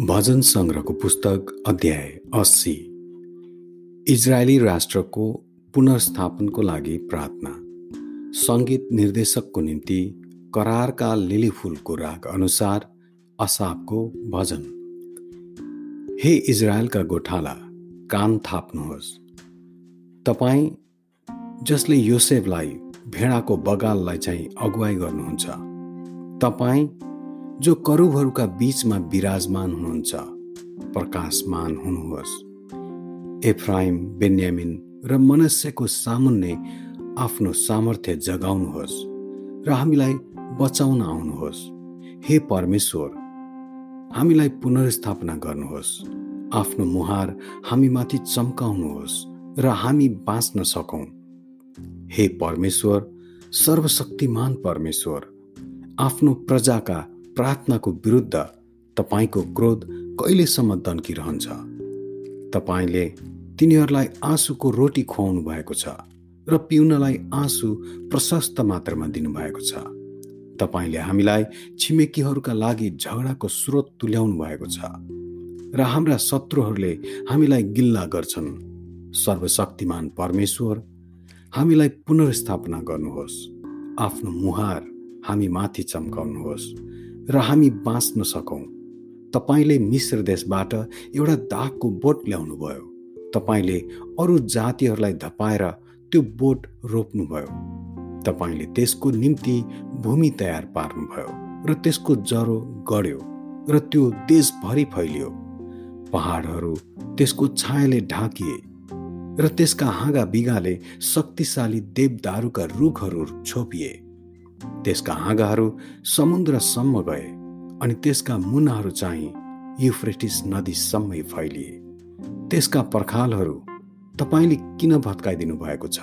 भजन सङ्ग्रहको पुस्तक अध्याय अस्सी। इजरायली राष्ट्रको पुनर्स्थापनको लागि प्रार्थना। सङ्गीत निर्देशकको निम्ति करारका लिली फुलको राग अनुसार असाबको भजन। हे इजरायलका गोठाला कान थाप्नुहोस्। तपाईँ जसले योसेफलाई भेडाको बगाललाई चाहिँ अगुवाई गर्नुहुन्छ तपाईँ जो करुबहरूका बीचमा विराजमान हुनुहुन्छ प्रकाशमान हुनुहोस्। एफ्राइम बेन्यामिन र मनस्यको सामुन्ने आफ्नो सामर्थ्य जगाउनुहोस् र हामीलाई बचाउन आउनुहोस्। हे परमेश्वर हामीलाई पुनर्स्थापना गर्नुहोस्। आफ्नो मुहार हामीमाथि चम्काउनुहोस् र हामी बाँच्न सकौँ। हे परमेश्वर सर्वशक्तिमान परमेश्वर आफ्नो प्रजाका प्रार्थनाको विरुद्ध तपाईँको क्रोध कहिलेसम्म दन्किरहन्छ? तपाईँले तिनीहरूलाई आँसुको रोटी खुवाउनु भएको छ र पिउनलाई आँसु प्रशस्त मात्रामा दिनुभएको छ। तपाईँले हामीलाई छिमेकीहरूका लागि झगडाको स्रोत तुल्याउनु भएको छ र हाम्रा शत्रुहरूले हामीलाई गिल्ला गर्छन्। सर्वशक्तिमान परमेश्वर हामीलाई पुनर्स्थापना गर्नुहोस्। आफ्नो मुहार हामी माथि चम्काउनुहोस्। र हामी बाँच्न सकौँ। तपाईँले मिश्र देशबाट एउटा दागको बोट ल्याउनुभयो। तपाईँले अरू जातिहरूलाई धपाएर त्यो बोट रोप्नुभयो। तपाईँले त्यसको निम्ति भूमि तयार पार्नुभयो र त्यसको जरो गढ्यो र त्यो देशभरि फैलियो। पहाडहरू त्यसको छायाले ढाकिए र त्यसका हाँगा बिगाले शक्तिशाली देवदारूका रुखहरू छोपिए। त्यसका हाँगाहरू समुद्रसम्म गए अनि त्यसका मुनाहरू चाहिँ युफ्रेटिस नदीसम्मै फैलिए। त्यसका पर्खालहरू तपाईँले किन भत्काइदिनु भएको छ?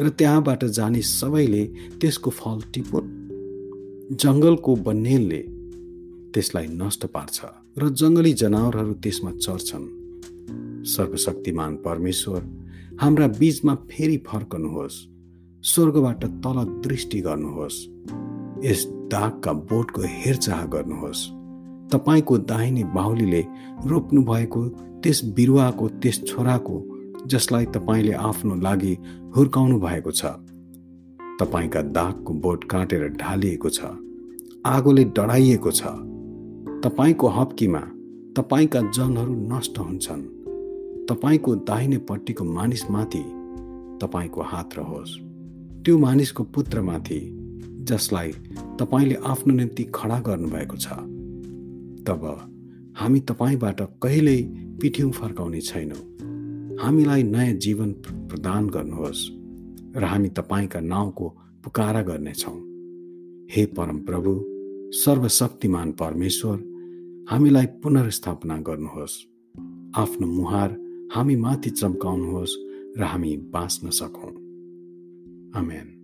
र त्यहाँबाट जाने सबैले त्यसको फल टिपोट जङ्गलको बन्नेलले त्यसलाई नष्ट पार्छ र जङ्गली जनावरहरू त्यसमा चर्छन् सर्वशक्तिमान परमेश्वर हाम्रा बीचमा फेरि फर्कनुहोस्। स्वर्गबाट तल दृष्टि गर्नुहोस्। यस दागका बोटको हेरचाह गर्नुहोस्। तपाईँको दाहिने बाहुलीले रोप्नु भएको त्यस बिरुवाको त्यस छोराको जसलाई तपाईँले आफ्नो लागि हुर्काउनु भएको छ तपाईँका दागको बोट काटेर ढालिएको छ आगोले डढाइएको छ तपाईँको हप्कीमा तपाईँका जनहरू नष्ट हुन्छन् तपाईँको दाहिनेपट्टिको मानिसमाथि तपाईँको हात रहोस्। त्यो मानिसको पुत्रमाथि जसलाई तपाईँले आफ्नो निम्ति खडा गर्नुभएको छ। तब हामी तपाईँबाट कहिल्यै पिठ्यौँ फर्काउने छैनौँ। हामीलाई नयाँ जीवन प्रदान गर्नुहोस् र हामी तपाईँका नाउँको पुकारा गर्नेछौँ। हे परम प्रभु सर्वशक्तिमान परमेश्वर हामीलाई पुनर्स्थापना गर्नुहोस्। आफ्नो मुहार हामी माथि चम्काउनुहोस् र हामी बाँच्न सकौँ। Amen.